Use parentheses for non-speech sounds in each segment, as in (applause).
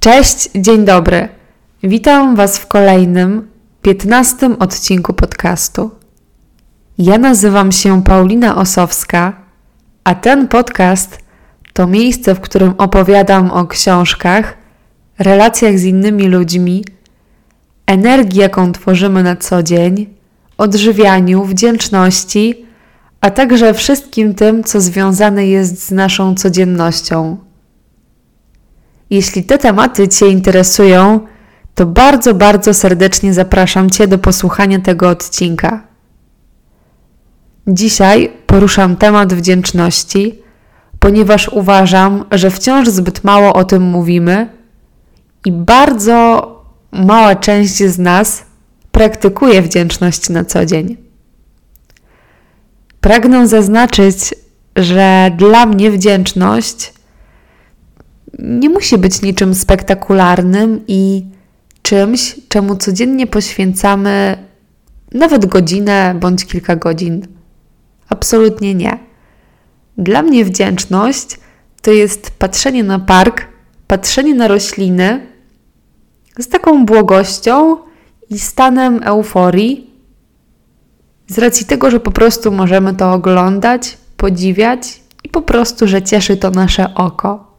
Cześć, dzień dobry. Witam Was w kolejnym, piętnastym odcinku podcastu. Ja nazywam się Paulina Osowska, a ten podcast to miejsce, w którym opowiadam o książkach, relacjach z innymi ludźmi, energii, jaką tworzymy na co dzień, odżywianiu, wdzięczności, a także wszystkim tym, co związane jest z naszą codziennością. Jeśli te tematy Cię interesują, to bardzo, bardzo serdecznie zapraszam Cię do posłuchania tego odcinka. Dzisiaj poruszam temat wdzięczności, ponieważ uważam, że wciąż zbyt mało o tym mówimy i bardzo mała część z nas praktykuje wdzięczność na co dzień. Pragnę zaznaczyć, że dla mnie wdzięczność nie musi być niczym spektakularnym i czymś, czemu codziennie poświęcamy nawet godzinę bądź kilka godzin. Absolutnie nie. Dla mnie wdzięczność to jest patrzenie na park, patrzenie na rośliny z taką błogością i stanem euforii, z racji tego, że po prostu możemy to oglądać, podziwiać i po prostu, że cieszy to nasze oko.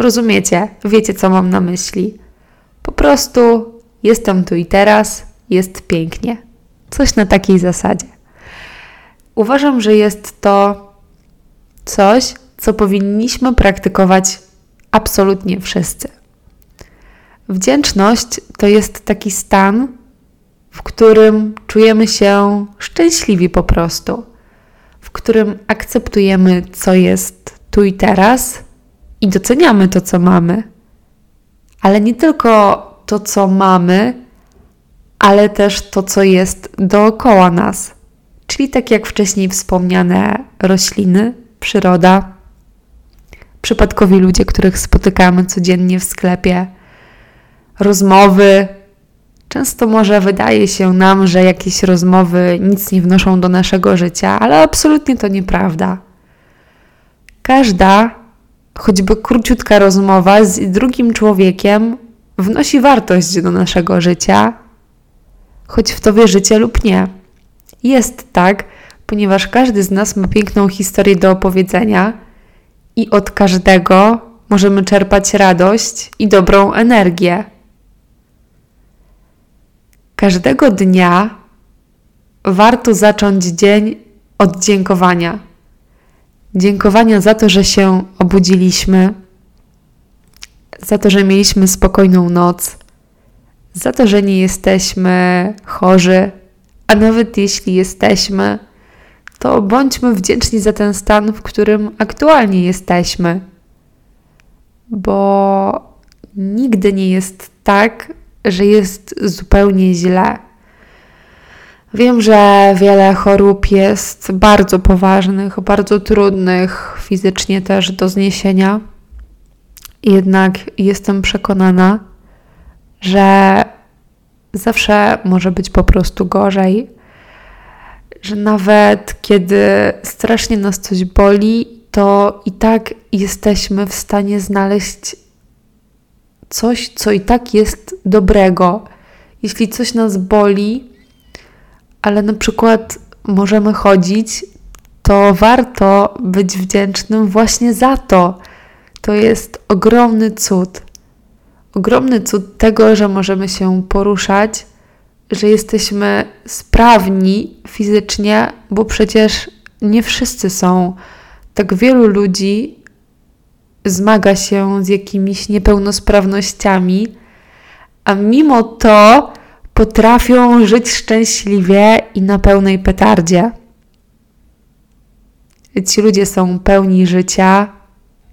Rozumiecie, wiecie, co mam na myśli. Po prostu jestem tu i teraz, jest pięknie. Coś na takiej zasadzie. Uważam, że jest to coś, co powinniśmy praktykować absolutnie wszyscy. Wdzięczność to jest taki stan, w którym czujemy się szczęśliwi po prostu, w którym akceptujemy, co jest tu i teraz i doceniamy to, co mamy. Ale nie tylko to, co mamy, ale też to, co jest dookoła nas. Czyli tak jak wcześniej wspomniane rośliny, przyroda, przypadkowi ludzie, których spotykamy codziennie w sklepie, rozmowy. Często może wydaje się nam, że jakieś rozmowy nic nie wnoszą do naszego życia, ale absolutnie to nieprawda. Każda, choćby króciutka rozmowa z drugim człowiekiem wnosi wartość do naszego życia, choć w to wierzycie lub nie. Jest tak, ponieważ każdy z nas ma piękną historię do opowiedzenia i od każdego możemy czerpać radość i dobrą energię. Każdego dnia warto zacząć dzień od dziękowania. Dziękowania za to, że się obudziliśmy, za to, że mieliśmy spokojną noc, za to, że nie jesteśmy chorzy, a nawet jeśli jesteśmy, to bądźmy wdzięczni za ten stan, w którym aktualnie jesteśmy, bo nigdy nie jest tak, że jest zupełnie źle. Wiem, że wiele chorób jest bardzo poważnych, bardzo trudnych fizycznie też do zniesienia. Jednak jestem przekonana, że zawsze może być po prostu gorzej że nawet kiedy strasznie nas coś boli, to i tak jesteśmy w stanie znaleźć coś, co i tak jest dobrego. Jeśli coś nas boli, ale na przykład możemy chodzić, to warto być wdzięcznym właśnie za to. To jest ogromny cud. Ogromny cud tego, że możemy się poruszać, że jesteśmy sprawni fizycznie, bo przecież nie wszyscy są. Tak wielu ludzi zmaga się z jakimiś niepełnosprawnościami, a mimo to potrafią żyć szczęśliwie i na pełnej petardzie. Ci ludzie są pełni życia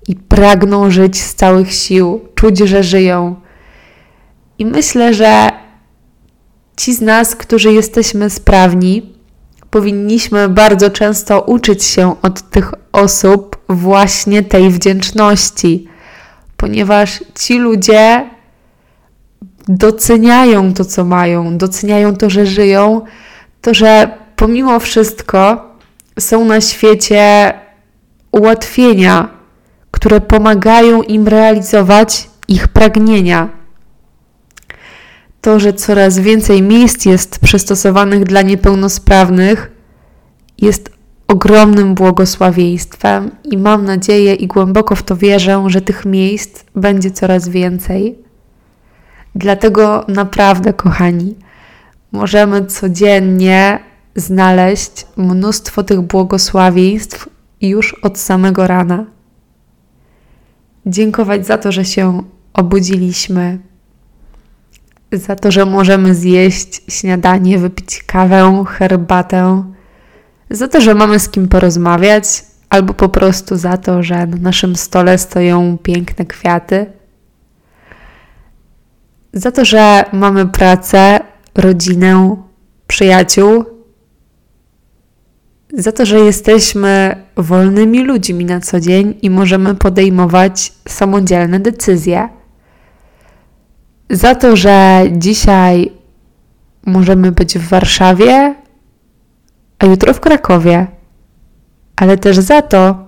i pragną żyć z całych sił, czuć, że żyją. I myślę, że Ci z nas, którzy jesteśmy sprawni, powinniśmy bardzo często uczyć się od tych osób właśnie tej wdzięczności, ponieważ ci ludzie doceniają to, co mają, doceniają to, że żyją, to, że pomimo wszystko są na świecie ułatwienia, które pomagają im realizować ich pragnienia. To, że coraz więcej miejsc jest przystosowanych dla niepełnosprawnych, jest ogromnym błogosławieństwem i mam nadzieję i głęboko w to wierzę, że tych miejsc będzie coraz więcej. Dlatego naprawdę, kochani, możemy codziennie znaleźć mnóstwo tych błogosławieństw już od samego rana. Dziękować za to, że się obudziliśmy, za to, że możemy zjeść śniadanie, wypić kawę, herbatę, za to, że mamy z kim porozmawiać, albo po prostu za to, że na naszym stole stoją piękne kwiaty, za to, że mamy pracę, rodzinę, przyjaciół, za to, że jesteśmy wolnymi ludźmi na co dzień i możemy podejmować samodzielne decyzje. Za to, że dzisiaj możemy być w Warszawie, a jutro w Krakowie, ale też za to,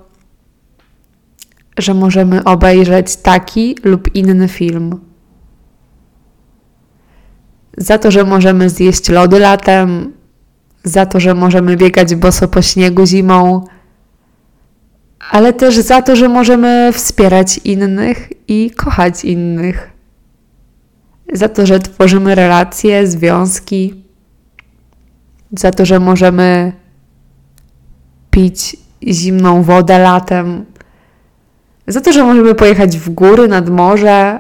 że możemy obejrzeć taki lub inny film. Za to, że możemy zjeść lody latem, za to, że możemy biegać boso po śniegu zimą, ale też za to, że możemy wspierać innych i kochać innych. Za to, że tworzymy relacje, związki, za to, że możemy pić zimną wodę latem, za to, że możemy pojechać w góry, nad morze,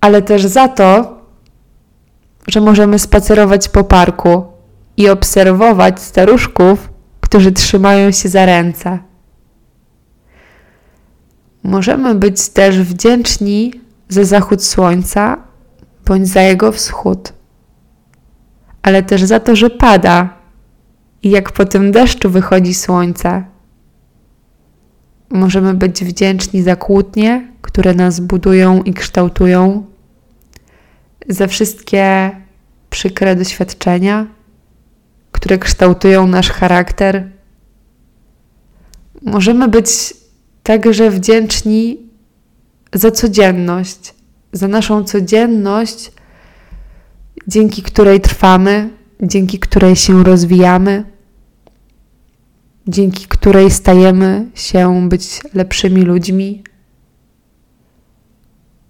ale też za to, że możemy spacerować po parku i obserwować staruszków, którzy trzymają się za ręce. Możemy być też wdzięczni za zachód słońca bądź za jego wschód, ale też za to, że pada i jak po tym deszczu wychodzi słońce. Możemy być wdzięczni za kłótnie, które nas budują i kształtują, za wszystkie przykre doświadczenia które kształtują nasz charakter. Możemy być także wdzięczni za codzienność, za naszą codzienność, dzięki której trwamy, dzięki której się rozwijamy, dzięki której stajemy się być lepszymi ludźmi.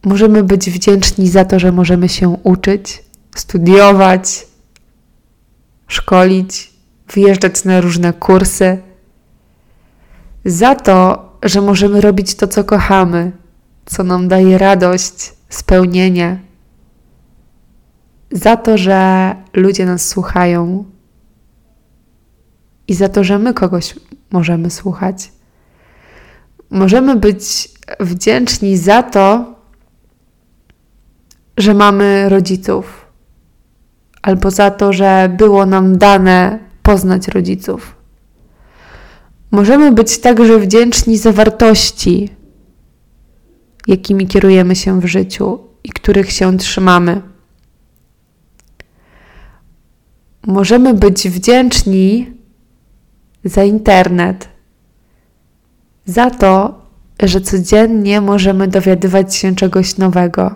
Możemy być wdzięczni za to, że możemy się uczyć, studiować, szkolić, wyjeżdżać na różne kursy. Za to, że możemy robić to, co kochamy, co nam daje radość, spełnienie. Za to, że ludzie nas słuchają i za to, że my kogoś możemy słuchać. Możemy być wdzięczni za to, że mamy rodziców albo za to, że było nam dane poznać rodziców. Możemy być także wdzięczni za wartości, jakimi kierujemy się w życiu i których się trzymamy. Możemy być wdzięczni za internet, za to, że codziennie możemy dowiadywać się czegoś nowego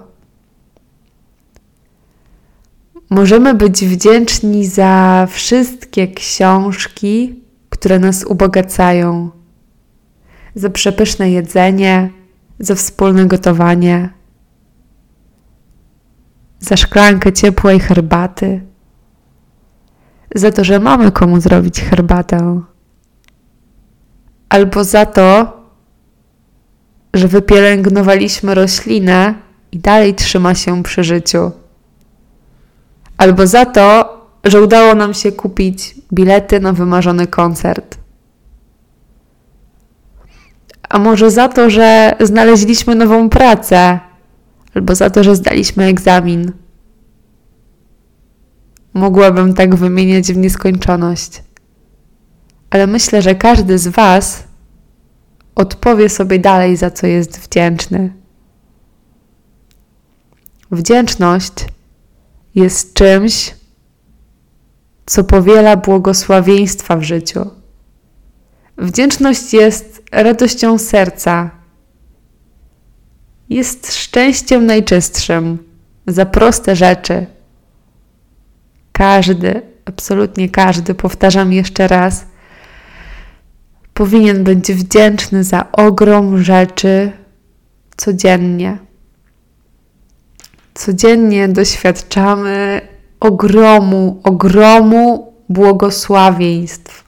Możemy być wdzięczni za wszystkie książki, które nas ubogacają, za przepyszne jedzenie, za wspólne gotowanie, za szklankę ciepłej herbaty, za to, że mamy komu zrobić herbatę, albo za to, że wypielęgnowaliśmy roślinę i dalej trzyma się przy życiu albo za to, że udało nam się kupić bilety na wymarzony koncert. A może za to, że znaleźliśmy nową pracę, albo za to, że zdaliśmy egzamin. Mogłabym tak wymieniać w nieskończoność. Ale myślę, że każdy z Was odpowie sobie dalej, za co jest wdzięczny. Wdzięczność jest czymś, co powiela błogosławieństwa w życiu. Wdzięczność jest radością serca, jest szczęściem najczystszym za proste rzeczy. Każdy, absolutnie każdy, powtarzam jeszcze raz, powinien być wdzięczny za ogrom rzeczy codziennie. Codziennie doświadczamy ogromu, ogromu błogosławieństw.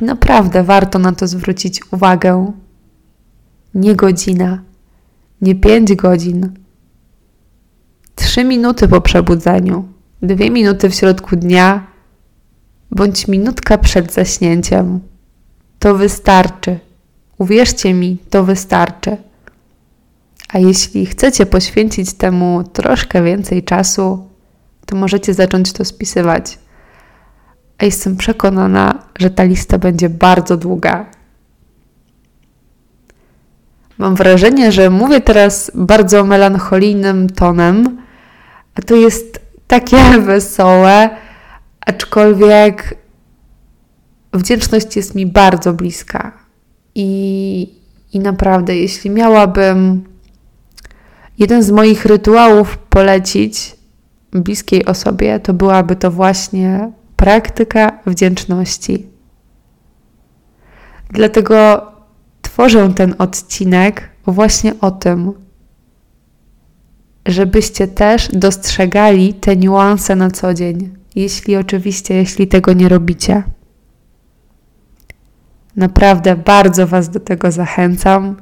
Naprawdę warto na to zwrócić uwagę. Nie godzina, nie pięć godzin, trzy minuty po przebudzeniu, dwie minuty w środku dnia, bądź minutka przed zaśnięciem. To wystarczy. Uwierzcie mi, to wystarczy. A jeśli chcecie poświęcić temu troszkę więcej czasu, to możecie zacząć to spisywać. A jestem przekonana, że ta lista będzie bardzo długa. Mam wrażenie, że mówię teraz bardzo melancholijnym tonem, a to jest takie (laughs) wesołe, aczkolwiek wdzięczność jest mi bardzo bliska. I, I naprawdę, jeśli miałabym jeden z moich rytuałów polecić bliskiej osobie, to byłaby to właśnie praktyka wdzięczności. Dlatego tworzę ten odcinek właśnie o tym, żebyście też dostrzegali te niuanse na co dzień, jeśli oczywiście, jeśli tego nie robicie. Naprawdę bardzo Was do tego zachęcam,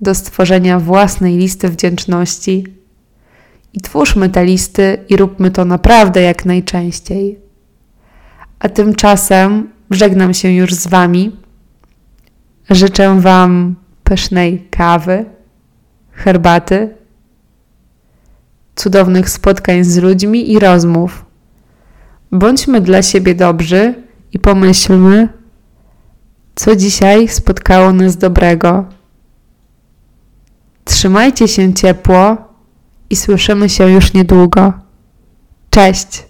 do stworzenia własnej listy wdzięczności. I twórzmy te listy i róbmy to naprawdę jak najczęściej. A tymczasem żegnam się już z Wami. Życzę Wam pysznej kawy, herbaty, cudownych spotkań z ludźmi i rozmów. Bądźmy dla siebie dobrzy i pomyślmy, co dzisiaj spotkało nas dobrego. Trzymajcie się ciepło i słyszymy się już niedługo. Cześć!